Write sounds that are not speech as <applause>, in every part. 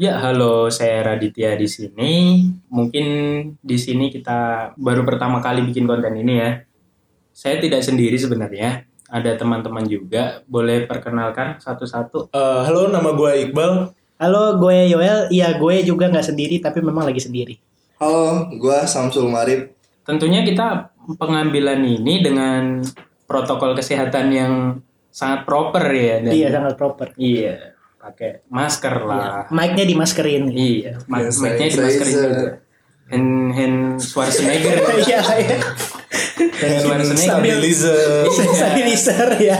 Ya, halo, saya Raditya di sini. Mungkin di sini kita baru pertama kali bikin konten ini ya. Saya tidak sendiri sebenarnya. Ada teman-teman juga. Boleh perkenalkan satu-satu? Eh, halo, nama gue Iqbal. Halo, gue Yoel. Iya, gue juga nggak sendiri, tapi memang lagi sendiri. Halo, gua Samsul Marib. Tentunya kita pengambilan ini dengan protokol kesehatan yang sangat proper ya. Dan Iya, sangat proper. Iya, pakai masker lah. Mic-nya dimaskerin. Iya, Yes, mic-nya saya- dimaskerin saya- juga. Hand, hand Schwarzenegger. <laughs> Iya, iya. Schwarzenegger. Stabilizer, Stabilizer ya.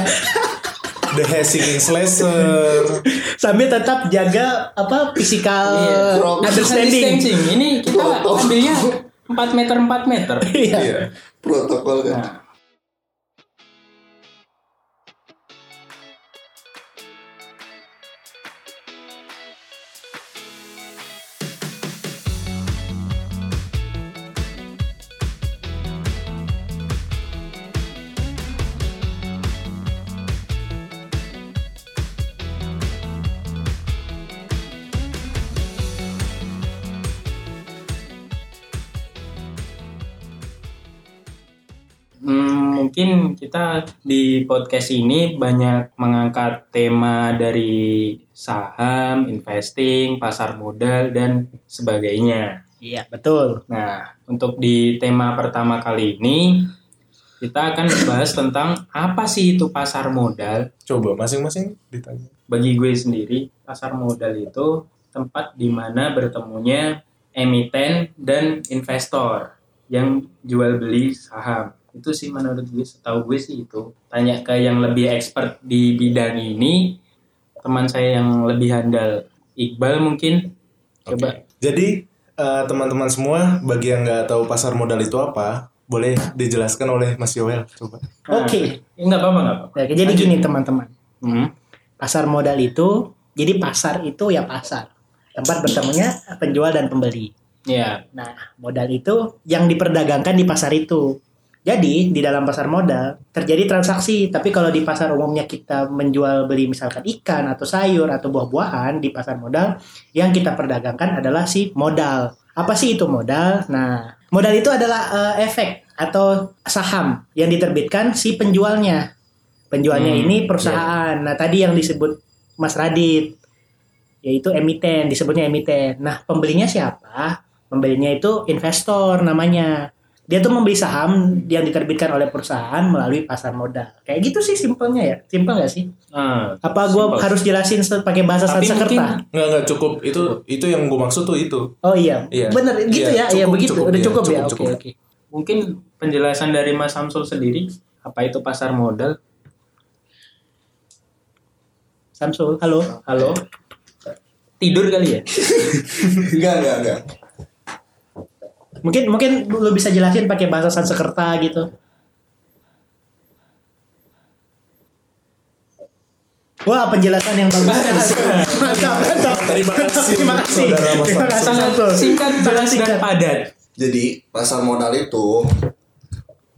The Hair Singing Slasher. Sambil tetap jaga apa physical Iya, understanding. distancing. Ini kita ambilnya 4 meter 4 meter. Iya. Iya. Protokol kan. Nah, mungkin kita di podcast ini banyak mengangkat tema dari saham, investing, pasar modal dan sebagainya. Iya, betul. Nah, untuk di tema pertama kali ini kita akan bahas tentang apa sih itu pasar modal. Coba masing-masing ditanya. Bagi gue sendiri, pasar modal itu tempat di mana bertemunya emiten dan investor yang jual beli saham. Itu sih menurut gue, setahu gue sih itu. Tanya ke yang lebih expert di bidang ini, teman saya yang lebih handal, Iqbal mungkin. Coba. Jadi eh, teman-teman semua, bagi yang nggak tahu pasar modal itu apa, boleh dijelaskan oleh Mas Yoel. Coba. Oke. Enggak apa-apa, enggak apa-apa. Oke, jadi gini teman-teman. Hmm. Pasar modal itu, jadi pasar itu ya pasar. Tempat bertemunya penjual dan pembeli. Ya, Nah, modal itu yang diperdagangkan di pasar itu. Jadi, di dalam pasar modal terjadi transaksi, tapi kalau di pasar umumnya kita menjual beli misalkan ikan atau sayur atau buah-buahan di pasar modal, yang kita perdagangkan adalah si modal. Apa sih itu modal? Nah, modal itu adalah eh, efek atau saham yang diterbitkan si penjualnya. Penjualnya Hmm, ini perusahaan. Nah, tadi yang disebut Mas Radit yaitu emiten, disebutnya emiten. Nah, pembelinya siapa? Pembelinya itu investor namanya. Dia tuh membeli saham yang diterbitkan oleh perusahaan melalui pasar modal. Kayak gitu sih simpelnya ya. Simpel nggak sih? Ah, Apa gue harus jelasin pakai bahasa Tapi Sanskerta? mungkin- Nggak, nggak cukup. Itu itu yang gue maksud tuh itu. Oh iya, Iya. bener gitu Iya, ya. Iya cukup, begitu. cukup, Udah iya, cukup, ya. cukup, Oke oke. mungkin penjelasan dari Mas Samsul sendiri apa itu pasar modal? Samsul, halo. Halo. Tidur kali ya? <laughs> Enggak, enggak, enggak. Mungkin mungkin lu bisa jelasin pakai bahasa Sanskerta gitu. Wah penjelasan yang bagus. Mantap, mantap. Terima kasih, Terima kasih. Terima. Sangat singkat, jelas dan padat. Jadi, pasar modal itu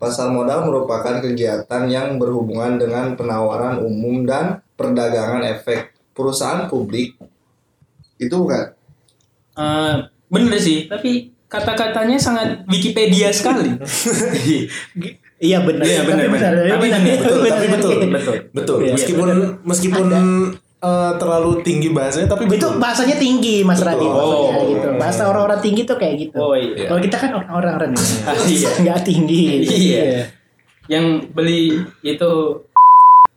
pasar modal merupakan kegiatan yang berhubungan dengan penawaran umum dan perdagangan efek perusahaan publik. Itu bukan? Eh, bener sih, tapi kata-katanya sangat Wikipedia sekali. <laughs> Iya benar. Iya, benar, Tapi benar. Tapi benar. benar, betul, Benar, Tapi benar. betul, betul. betul. Iya, Meskipun meskipun eh, terlalu tinggi bahasanya, tapi Itu betul. bahasanya tinggi Mas Radit Oh. gitu. Bahasa orang-orang tinggi tuh kayak gitu. Oh iya. Kalau kita kan orang-orang rendah. <laughs> Ah, iya. Nggak tinggi. Iya. Yang beli itu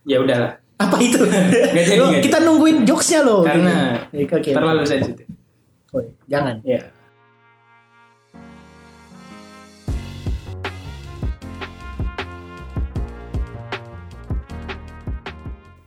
ya udahlah, Apa itu? <laughs> jadi, Loh, nggak kita nungguin jokesnya loh. karena oke. terlalu sensitif. Oh, jangan. Ya.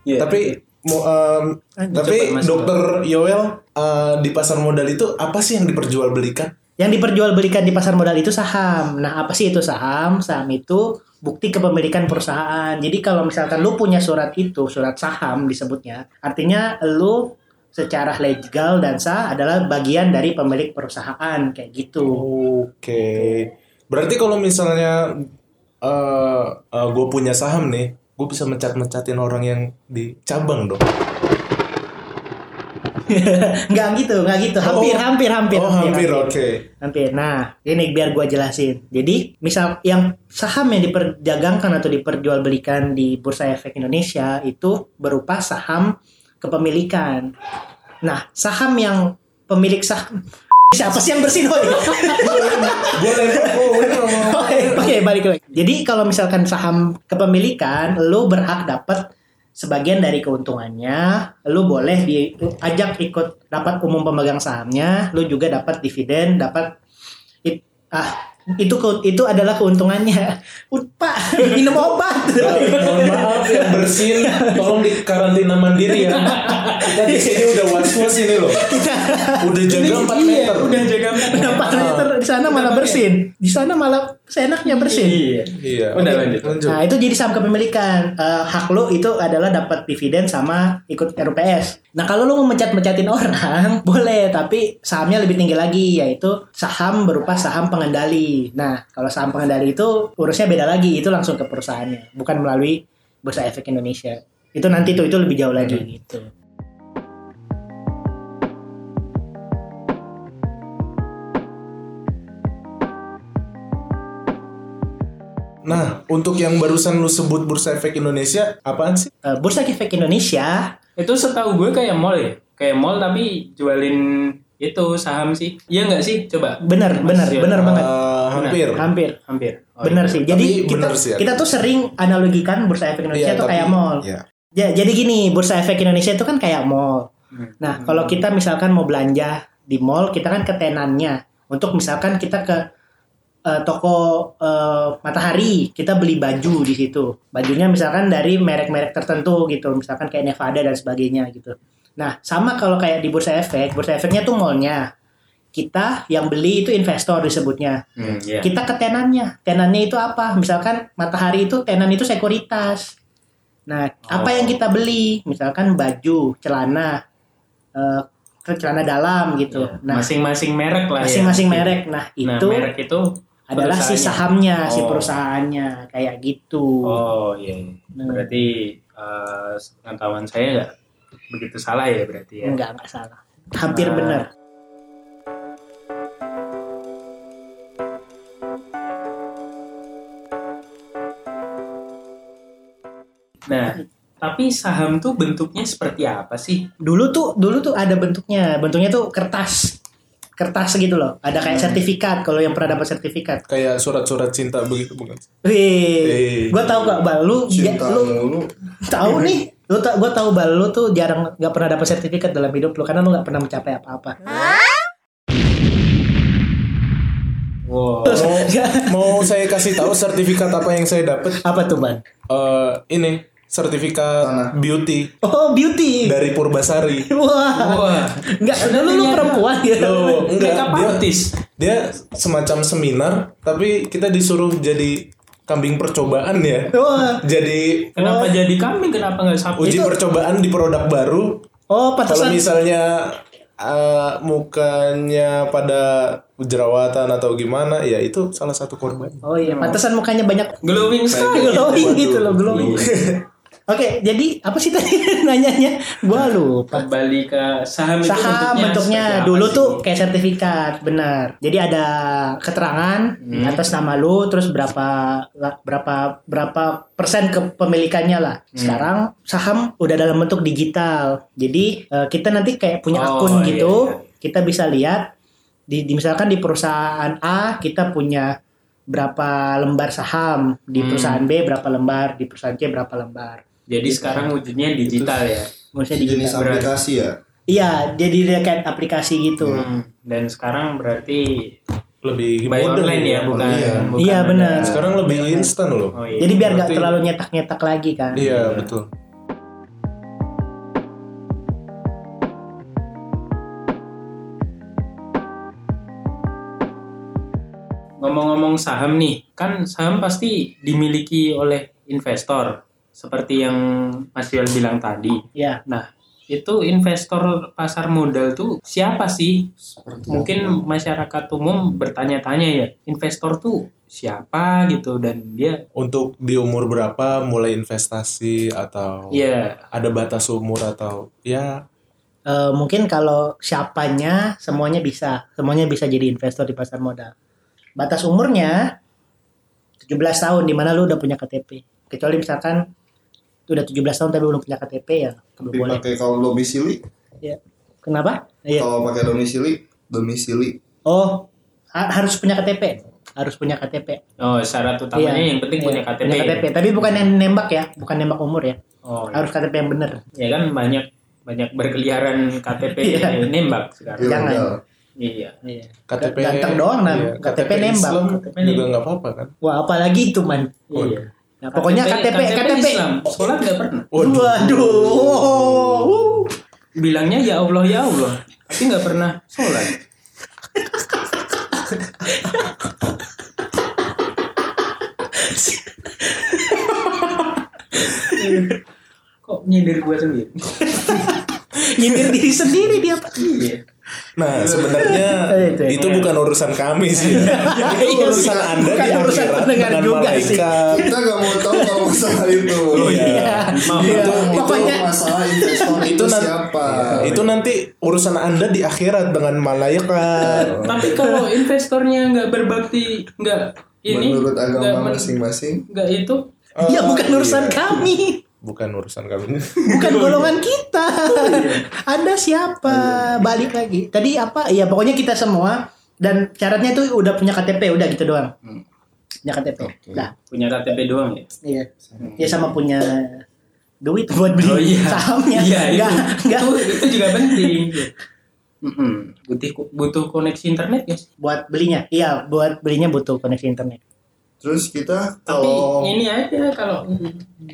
Iya. Tapi Lanjut, tapi dokter Yoel eh, di pasar modal itu apa sih yang diperjualbelikan? Yang diperjualbelikan di pasar modal itu saham. Nah, apa sih itu saham? Saham itu bukti kepemilikan perusahaan. Jadi kalau misalkan lu punya surat itu, surat saham disebutnya, artinya lu secara legal dan sah adalah bagian dari pemilik perusahaan kayak gitu. Oke. Berarti kalau misalnya eh gue punya saham nih, gue bisa mencat-mencatin orang yang di cabang dong. <laughs> nggak gitu, nggak gitu. Hampir, Oh. hampir, hampir. oh hampir oke Hampir. Nah, ini biar gua jelasin. Jadi, misal yang saham yang diperdagangkan atau diperjualbelikan di Bursa Efek Indonesia itu berupa saham kepemilikan. Nah, saham yang pemilik saham siapa sih yang bersin lempar <laughs> oh <laughs> Oke, balik lagi. Jadi kalau misalkan saham kepemilikan, lu berhak dapat sebagian dari keuntungannya, lu boleh diajak ikut dapat umum pemegang sahamnya, lu juga dapat dividen, dapat it- ah itu itu adalah keuntungannya. <laughs> Pak, minum obat. <laughs> mohon maaf yang bersin tolong di karantina mandiri ya kita di sini udah was was ini loh udah jaga 4 meter udah jaga 4 meter di sana malah bersin. Di sana malah seenaknya bersin. Iya. iya. Udah, oke, lanjut. lanjut. Nah itu jadi saham kepemilikan. Eh, Hak lu itu adalah dapat dividen sama ikut RUPS Nah kalau lu mau mencat-mencatin orang <laughs> Boleh tapi sahamnya lebih tinggi lagi Yaitu saham berupa saham pengendali. Nah kalau saham pengendali itu urusnya beda lagi Itu langsung ke perusahaannya Bukan melalui Bursa Efek Indonesia. Itu nanti tuh itu lebih jauh lagi gitu nah untuk yang barusan lu sebut bursa efek Indonesia apaan sih Eh, Bursa Efek Indonesia Itu setahu gue kayak mall ya. Kayak mall tapi jualin itu saham sih. Iya nggak sih? Coba. Bener, Mas, ya. bener banget Eh, hampir Hampir Hampir. Oh, Bener iya. sih. Jadi Tapi kita sih kita tuh sering analogikan Bursa Efek Indonesia Iya, tuh tapi- kayak mall. iya. Ya, jadi gini, Bursa Efek Indonesia itu kan kayak mall. Hmm. Nah, kalau kita misalkan mau belanja di mall, kita kan ke tenannya. Untuk misalkan kita ke eh, toko eh, Matahari, kita beli baju di situ. Bajunya misalkan dari merek-merek tertentu gitu, misalkan kayak Nevada dan sebagainya gitu. Nah, sama kalau kayak di Bursa Efek, Bursa Efeknya tuh mallnya. Kita yang beli itu investor disebutnya. Hmm, iya. Kita ke tenannya. Tenannya itu apa? Misalkan Matahari itu tenan itu sekuritas. Nah, apa Oh. yang kita beli? Misalkan baju, celana, eh, celana dalam gitu. Iya. Nah, masing-masing merek lah ya. masing-masing merek. Nah, Nah, itu merek itu adalah si sahamnya, si Oh. perusahaannya kayak gitu. Oh iya. iya. Nah. Berarti eh pengetahuan saya nggak begitu salah ya berarti ya. Enggak, enggak salah. Hampir Nah. benar. Nah, tapi saham tuh bentuknya seperti apa sih? Dulu tuh dulu tuh ada bentuknya. Bentuknya tuh kertas. Kertas gitu loh. Ada kayak sertifikat kalau yang pernah dapat sertifikat. kayak surat-surat cinta begitu bukan Wih, Eh. gue tau gak bal lu, Cinta lu mulu. tahu nih, lu tak gue tahu bal lu tuh jarang nggak pernah dapat sertifikat dalam hidup lu karena lu nggak pernah mencapai apa-apa. Wow. mau, mau <laughs> saya kasih tahu sertifikat apa yang saya dapat Apa tuh ban? Eh, ini sertifikat Tanah. beauty Oh beauty. dari Purbasari <laughs> Wah, Wah. nggak dulu lu perempuan ya. Loh, <laughs> enggak dia artist. dia semacam seminar tapi kita disuruh jadi kambing percobaan ya Wah, jadi Kenapa jadi kambing? Kenapa nggak sapi? uji percobaan di produk baru oh kalau pantesan. misalnya eh, mukanya pada jerawatan atau gimana ya itu salah satu korban Oh iya, pantesan mukanya banyak Glowing sekali. glowing gitu loh, glowing. Oke, jadi apa sih tadi <laughs> nanyanya? Gua lupa. Kembali ke saham itu Saham bentuknya, apa dulu sih? tuh kayak sertifikat, benar. Jadi ada keterangan Hmm. atas nama lu, terus berapa berapa berapa persen kepemilikannya lah. Hmm. Sekarang saham udah dalam bentuk digital. Jadi eh, kita nanti kayak punya Oh, akun iya, gitu, iya. kita bisa lihat di, di- misalkan di perusahaan A kita punya berapa lembar saham, di Hmm. perusahaan B berapa lembar, di perusahaan C berapa lembar. Jadi sekarang wujudnya digital ya. Maksudnya Jenis digital. aplikasi ya. Iya, jadi dia kayak aplikasi gitu. Hmm. Dan sekarang berarti lebih by modern online ya, bukan? Iya. bukan Iya, ada- benar. sekarang lebih instan loh Oh, iya. Jadi biar nggak Berarti- terlalu nyetak-nyetak lagi kan. iya betul Ngomong-ngomong saham nih, kan saham pasti dimiliki oleh investor, seperti yang Mas Yol bilang tadi. Iya. Nah, itu investor pasar modal tuh siapa sih? Seperti Mungkin masyarakat umum bertanya-tanya ya, investor tuh siapa gitu dan dia untuk di umur berapa mulai investasi atau ya ada batas umur atau ya Eh, mungkin kalau siapanya semuanya bisa, semuanya bisa jadi investor di pasar modal. Batas umurnya 17 tahun di mana lu udah punya KTP. Kecuali misalkan udah 17 tahun tapi belum punya KTP ya belum Tapi boleh. pakai kalau domisili, Ya. Kenapa? Iya. kalau pakai domisili, domisili. Oh, ha- harus punya KTP. Harus punya KTP. Oh, syarat utamanya Iya. yang penting punya Iya, KTP. Punya KTP. Tapi bukan yang nembak ya, bukan nembak umur ya. Oh, Harus KTP yang bener. ya kan banyak banyak berkeliaran KTP Iya. nembak sekarang. Jangan. Ilegal. Iya. Iya. KTP Ganteng doang nah, iya, KTP, nembak. Islam KTP juga nggak apa-apa kan Wah, apalagi itu man. Iya. Nah, pokoknya KTP KTP. Islam. Sholat nggak pernah. Waduh. Waduh. Bilangnya ya Allah ya Allah, tapi nggak pernah sholat. Kok nyindir gue sendiri? Nyindir diri sendiri dia. Iya. Nah sebenarnya <laughs> Eh, itu ya. itu bukan urusan kami sih <laughs> Itu Iya urusan sih. anda Bukan di urusan pendengar dengan juga sih. malaikat Kita nggak mau tahu kalau masalah itu. <laughs> Oh iya Maaf, Iya. Itu, Pokoknya itu masalah investor itu, Itu nanti- siapa? Itu nanti urusan anda di akhirat dengan malaikat Tapi kalau investornya nggak berbakti, nggak ini, Menurut nggak agama masing-masing. nggak itu, ya Oh, bukan urusan iya. kami. Bukan urusan kami <laughs> Bukan golongan kita. Anda siapa? Balik lagi. Tadi apa? Ya pokoknya kita semua dan syaratnya itu udah punya KTP, udah gitu doang. Hmm. Punya KTP. Nah, punya KTP doang ya. iya. Ya sama punya duit buat beli Oh iya. sahamnya. Iya itu, Nggak- nggak itu, itu juga penting. Butuh butuh koneksi internet ya. buat belinya. Iya, buat belinya butuh koneksi internet. Terus kita Tapi kalau ini aja kalau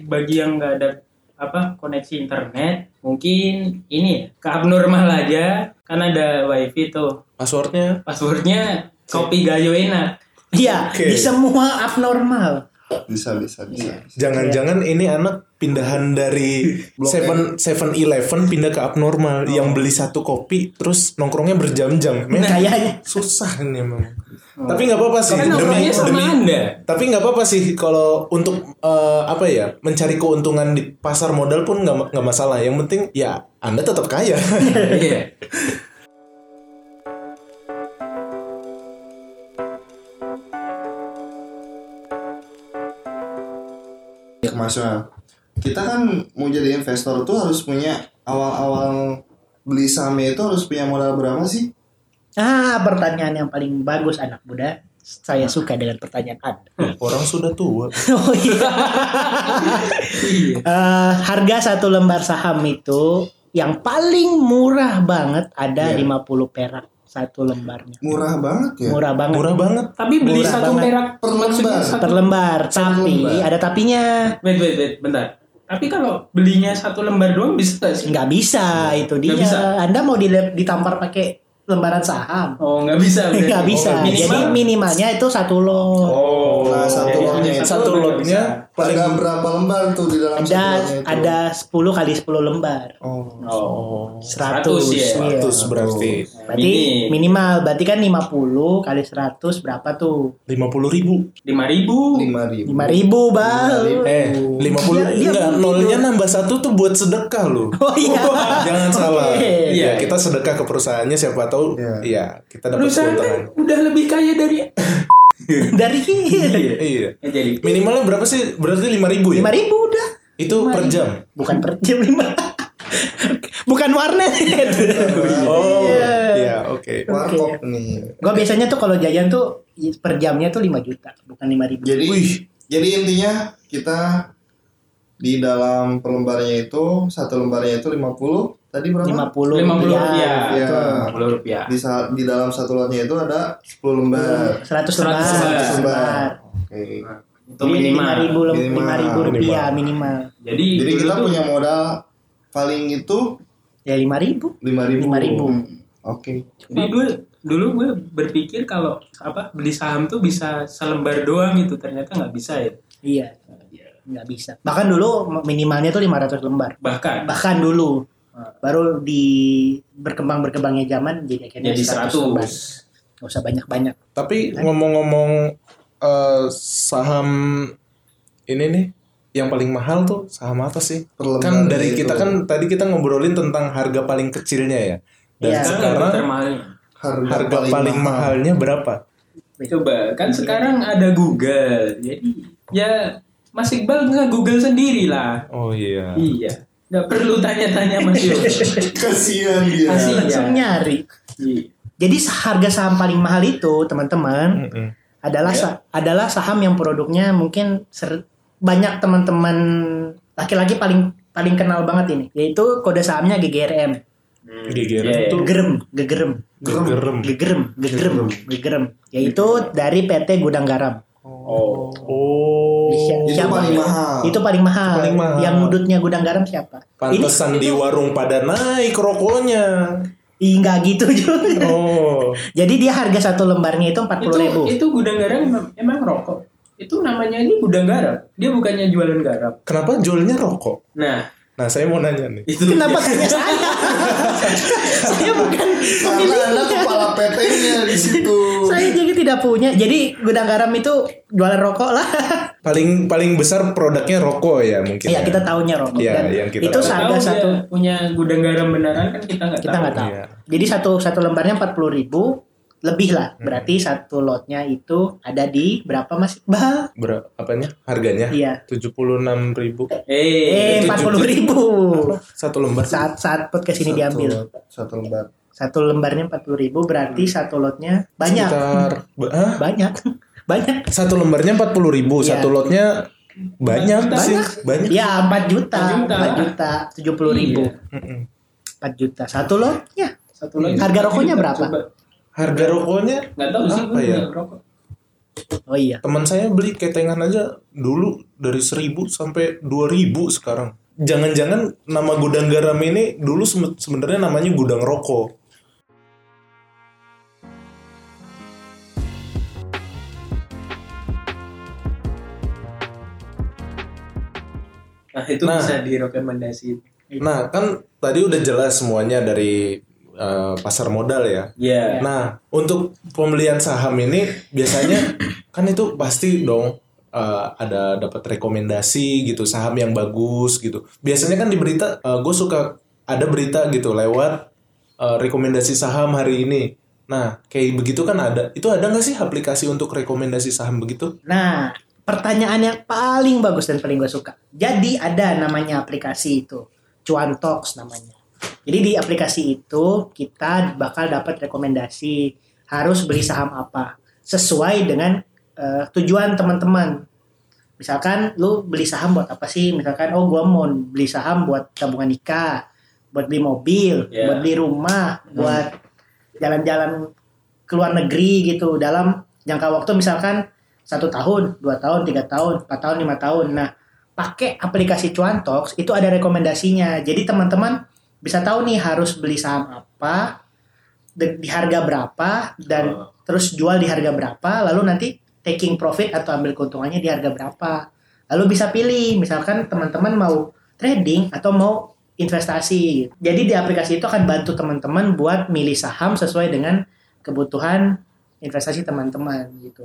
bagi yang nggak ada apa koneksi internet mungkin ini ya ke abnormal aja. Kan ada wifi tuh. Passwordnya? Passwordnya kopi gayo enak. Iya, Oke. di semua abnormal. Bisa bisa bisa. Jangan-jangan ini anak pindahan dari <laughs> Blok Seven Seven Eleven pindah ke abnormal yang beli satu kopi terus nongkrongnya berjam-jam. Men, Kayaknya. susah ini memang. Tapi nggak apa-apa sih kan demi sama demi. anda Tapi nggak apa-apa sih kalau untuk eh, apa ya mencari keuntungan di pasar modal pun nggak nggak masalah. Yang penting ya anda tetap kaya. <laughs> Maksudnya kita kan mau jadi investor tuh harus punya awal-awal beli sahamnya itu harus punya modal berapa sih? Ah, pertanyaan yang paling bagus anak muda. Saya suka dengan pertanyaan Anda. Orang sudah tua. <laughs> Oh iya. Eh, harga satu lembar saham itu yang paling murah banget ada Iya. 50 perak satu lembarnya. Murah banget ya. Murah banget. Murah banget. tapi beli Murah satu banget. perak Per maksudnya lembar. satu Per lembar, tapi lembar. ada tapinya. wait wait wait bentar tapi kalau belinya satu lembar doang bisa nggak sih Nggak bisa, itu dia. Nggak bisa. Anda mau ditampar pakai lembaran saham? oh nggak bisa. <laughs> Nggak bisa. Oh, minimal. Jadi minimalnya itu satu lot. oh Nah, satu lotnya Satu lotnya. Paling Ada berapa lembar tuh di dalam Ada itu? ada 10 kali 10 lembar. Oh. oh 100, 100 ya iya. 100 berarti Berarti Mini. minimal berarti kan 50 kali 100 berapa tuh? lima puluh ribu. lima ribu Lima ribu. 5000, Bang. Eh, 50 Dia- dia enggak nolnya nambah satu tuh buat sedekah loh. Oh iya. <laughs> Jangan salah. Oke. Iya, kita sedekah ke perusahaannya siapa tahu Iya. iya, kita dapat keuntungan. udah lebih kaya dari <laughs> <laughs> Dari Iya. ya, jadi Minimalnya berapa sih? Berarti 5000 ya? 5000 udah. Itu per jam. Bukan per jam 5. <laughs> Bukan warnet. <laughs> Oh, Iya. iya, oke. Warkop nih. Gua biasanya tuh kalau jajan tuh per jamnya tuh 5 juta, bukan 5000. Jadi Wih. jadi intinya kita di dalam perlembarnya itu satu lembarnya itu 50 tadi berapa? 50 lima puluh rupiah. rupiah Iya. lima puluh rupiah Di, di dalam satu lotnya itu ada 10 lembar. 100 100 lembar. lembar. 100 lembar. Oke. itu minimal 5000 lem- Minimal. 5000 rupiah minimal. jadi Jadi kita punya modal paling itu Ya 5000. 5000. 5000. Oke. Jadi gue dulu gue berpikir kalau apa beli saham tuh bisa selembar doang gitu ternyata nggak bisa ya. Iya. Nggak bisa. Bahkan dulu minimalnya tuh 500 lembar. Bahkan Bahkan dulu baru di berkembang berkembangnya zaman jadi akhirnya jadi 100 lembar. 100. Gak usah banyak-banyak. Tapi ngomong-ngomong eh, saham ini nih yang paling mahal tuh saham apa sih? Per lembar Kan dari itu. kita kan tadi kita ngobrolin tentang harga paling kecilnya ya. Dan Iya. sekarang termahalnya. Harga, harga paling, mahalnya berapa? Coba kan sekarang ada Google. Jadi ya Mas Iqbal nggak Google sendiri lah. Oh iya. Iya. Nggak perlu tanya-tanya Mas <laughs> Yo. Kasihan dia. Kasihan. langsung Iya. nyari. Iya. Jadi harga saham paling mahal itu teman-teman Mm-mm. adalah sa- adalah saham yang produknya mungkin ser- banyak teman-teman laki-laki paling paling kenal banget ini yaitu kode sahamnya GGRM GGRM Iya, iya. tuh gerem gegerem gerem. gegerem gegerem gegerem yaitu dari PT Gudang Garam Oh. Oh. Itu Siapa? paling mahal. itu paling mahal, Paling mahal. yang ngudutnya Gudang Garam siapa Pantesan di warung pada naik rokoknya. Ih, nggak gitu juga Oh. <laughs> jadi dia harga satu lembarnya itu empat Itu puluh ribu itu gudang garam emang, emang rokok. Itu namanya ini gudang garam. Dia bukannya jualan garam. Kenapa jualnya rokok? Nah, Nah, saya mau nanya nih. itu kenapa tanya saya <laughs> saya bukan Karena anda kepala PT-nya di situ. saya juga tidak punya jadi Gudang Garam itu jualan rokok lah Paling paling besar produknya rokok ya mungkin. Iya ya. kita tahunya rokok Iya, dan yang kita itu Tahu satu punya gudang garam beneran kan kita nggak kita tahu. nggak tahu. Iya. Jadi satu satu lembarnya empat puluh ribu lebih lah. Berarti satu lotnya itu ada di berapa mas Iqbal? Berapa apanya? Harganya? Iya. 76.000 ribu Eh Eh, empat puluh ribu. satu lembar. Saat saat podcast ini Satu- diambil Satu lembar. satu lembarnya empat puluh ribu berarti satu lotnya banyak Sekitar banyak <laughs> banyak. Satu lembarnya 40.000 ribu, Iya. satu lotnya banyak Banyak. sih, banyak. Ya empat juta, Empat juta. empat juta tujuh puluh ribu, Iya. Empat juta satu lotnya. Satu lagi. Harga rokoknya berapa? Coba. Harga rokoknya Nggak tahu sih Apa ya? rokok. Oh iya. teman saya beli ketengan aja dulu dari 1000 sampai 2000 sekarang. Jangan-jangan nama gudang garam ini dulu sebenarnya namanya gudang rokok. Nah, itu Nah. bisa direkomendasi. Nah, kan tadi udah jelas semuanya dari eh, pasar modal ya. Iya. Nah, untuk pembelian saham ini biasanya <coughs> kan itu pasti dong eh, ada dapat rekomendasi gitu saham yang bagus gitu. Biasanya kan di berita gue suka ada berita gitu lewat eh, rekomendasi saham hari ini. Nah, kayak begitu kan ada. Itu ada nggak sih aplikasi untuk rekomendasi saham begitu? Nah, pertanyaan yang paling bagus dan paling gue suka. Jadi ada namanya aplikasi itu, Cuan Talks namanya. Jadi di aplikasi itu kita bakal dapat rekomendasi harus beli saham apa sesuai dengan eh, tujuan teman-teman. Misalkan lu beli saham buat apa sih? Misalkan oh gua mau beli saham buat tabungan nikah, buat beli mobil, Ya. buat beli rumah, buat jalan-jalan ke luar negeri gitu dalam jangka waktu misalkan satu tahun, dua tahun, tiga tahun, empat tahun, lima tahun. Nah, pakai aplikasi Cuantox itu ada rekomendasinya. Jadi teman-teman bisa tahu nih harus beli saham apa, di, di harga berapa, dan Oh. terus jual di harga berapa, lalu nanti taking profit atau ambil keuntungannya di harga berapa. Lalu bisa pilih, misalkan teman-teman mau trading atau mau investasi. Jadi di aplikasi itu akan bantu teman-teman buat milih saham sesuai dengan kebutuhan investasi teman-teman gitu.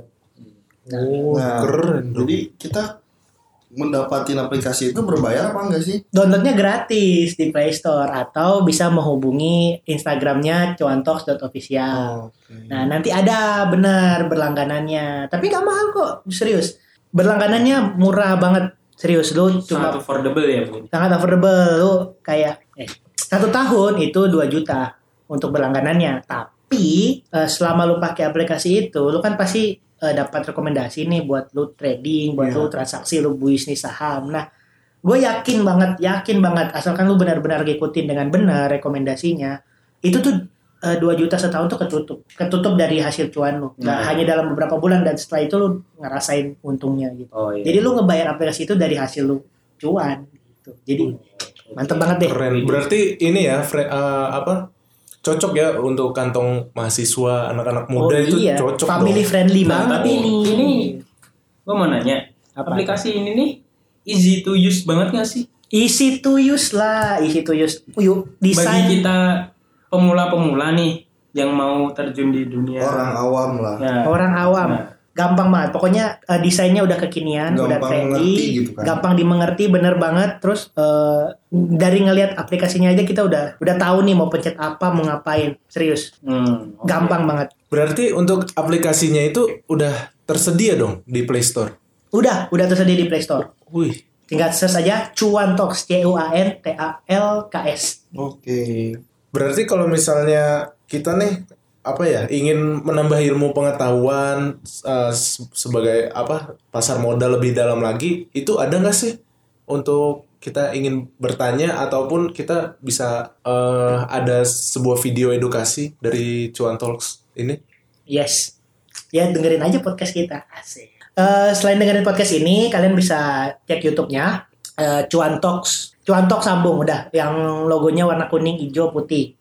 Oh, Nah, keren. Jadi kita mendapatin aplikasi itu berbayar apa enggak sih? Downloadnya gratis di Play Store atau bisa menghubungi Instagramnya cuantox.official. Oke. Nah nanti ada benar berlangganannya, tapi nggak mahal kok, serius. Berlangganannya murah banget, serius. Lu cuma Sangat affordable ya mungkin. sangat affordable, lu kayak eh, satu tahun itu 2 juta untuk berlangganannya. Tapi eh, selama lu pakai aplikasi itu, lu kan pasti eh, dapat rekomendasi nih buat lu trading, buat Iya. lu transaksi, lu bisnis saham. Nah, gue yakin banget, yakin banget asalkan lu benar-benar ngikutin dengan benar rekomendasinya, itu tuh eh, 2 juta setahun tuh ketutup, ketutup dari hasil cuan lu. Nggak Hmm. hanya dalam beberapa bulan dan setelah itu lu ngerasain untungnya gitu. Oh iya. Jadi lu ngebayar aplikasi itu dari hasil lu cuan gitu. Jadi mantep banget deh. Keren. Berarti ini ya, fre- eh, apa? Cocok ya untuk kantong mahasiswa, anak-anak muda oh itu iya, cocok family dong. friendly Nah, banget tapi ini. ini gue mau nanya, Apa? aplikasi ini nih easy to use banget gak sih? Easy to use lah, easy to use. Yuk, desain Bagi kita pemula-pemula nih yang mau terjun di dunia Orang awam lah. Nah, orang awam. Nah. Gampang banget. Pokoknya eh, desainnya udah kekinian, udah Gampang trendy, mengerti gitu kan. gampang dimengerti, bener banget. Terus eh, dari ngelihat aplikasinya aja kita udah udah tahu nih mau pencet apa, mau ngapain. Serius, Hmm, oke. gampang banget. Berarti untuk aplikasinya itu udah tersedia dong di Play Store. Udah, udah tersedia di Play Store. Wih, Tinggal search aja Cuan Talks, C U A N T A L K S. Oke. berarti kalau misalnya kita nih apa ya ingin menambah ilmu pengetahuan uh, se- sebagai apa pasar modal lebih dalam lagi itu ada nggak sih untuk kita ingin bertanya ataupun kita bisa uh, ada sebuah video edukasi dari Cuan Talks ini Yes. Ya dengerin aja podcast kita. Asik. Eh, selain dengerin podcast ini, kalian bisa cek YouTube-nya eh, Cuan Talks. Cuan Talks sambung udah yang logonya warna kuning, hijau, putih.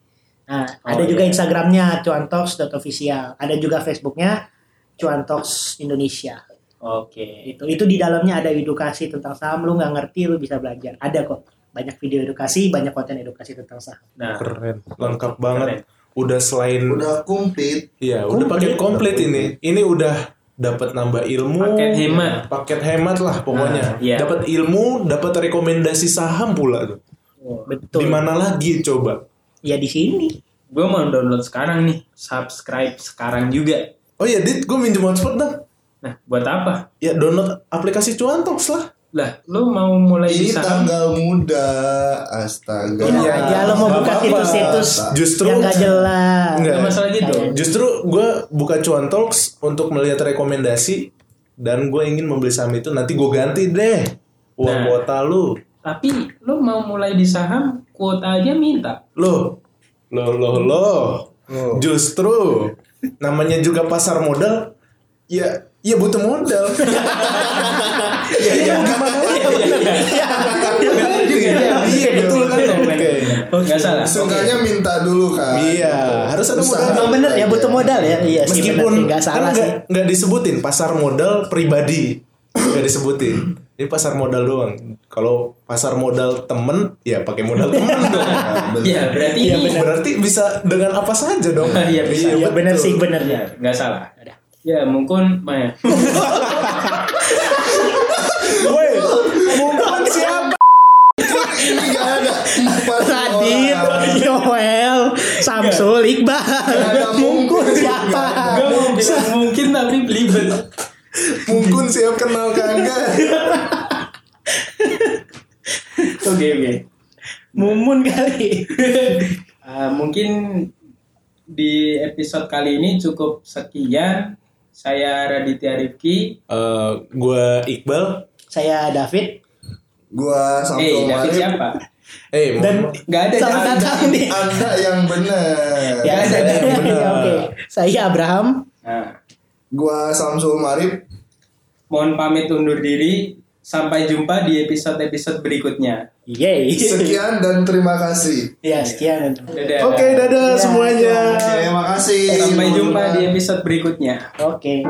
Nah, Oh, ada juga iya. Instagramnya cuantalks.official. Ada juga Facebooknya Cuan Talks Indonesia. Oke. Itu itu di dalamnya ada edukasi tentang saham. Lu nggak ngerti, lu bisa belajar. Ada kok. Banyak video edukasi, banyak konten edukasi tentang saham. Nah, keren lengkap banget udah selain Udah komplit. Iya, udah paket komplit ini. Ini udah dapat nambah ilmu, Paket hemat. paket hemat lah pokoknya. Nah, iya. Dapat ilmu, dapat rekomendasi saham pula tuh. Betul. Di mana lagi coba? Ya di sini. gue mau download sekarang nih, subscribe sekarang juga. Oh iya, Dit, gue minjem hotspot dong. Nah, buat apa? Ya download aplikasi Cuan Talks lah. Lah, lu mau mulai di saham? tanggal muda. Astaga. Ya, Iya. ya lo mau buka situs-situs Justru yang gak jelas. Enggak. Nggak masalah gitu. Kayak- Justru gue buka Cuan Talks untuk melihat rekomendasi dan gue ingin membeli saham itu nanti gue ganti deh uang Nah. kuota lu. Tapi lu mau mulai di saham, kuota aja minta. Loh, loh, loh, loh. Justru namanya juga pasar modal, ya, ya butuh modal. <laughs> ya, ya, gimana lagi? Iya, betul kan? Oke. Nggak salah. Seenggaknya minta dulu kan. Iya, harus ada modal. Emang bener ya butuh modal ya. Iya Meskipun nggak salah kan sih. nggak nggak disebutin pasar modal pribadi, nggak disebutin. Ini pasar modal doang. Kalau pasar modal temen, ya pakai modal temen <laughs> dong. Ya, berarti Iya, ini bener. Berarti bisa dengan apa saja dong. <laughs> Iya, bisa. Iya bener betul. sih bener ya ya. nggak salah. Ya, mungkin Maya. <laughs> Woi, mumpung siapa? Ini gak ada. Radit. Yoel, Samsul, Iqbal, mungkin. siapa? Bilang mungkin tapi belibet. Mungkin siap kenal kagak. Oke, oke. Mumun kali. Uh, mungkin di episode kali ini cukup sekian. Saya Raditya Rifki. Eh, gue Iqbal. Saya David Gua Eh, Samsul David Marif. siapa? Eh, dan mohon- Nggak ada salah David. satu nih. Anda yang benar. Ya, ada yang benar. Oke. Saya Abraham. Nah, Gua Samsul Marif. Mohon pamit undur diri. Sampai jumpa di episode-episode berikutnya. Yeay. Sekian dan terima kasih. Ya sekian. Dadah. Oke, dadah Ya, semuanya. Terima kasih. Sampai jumpa di episode berikutnya. Oke.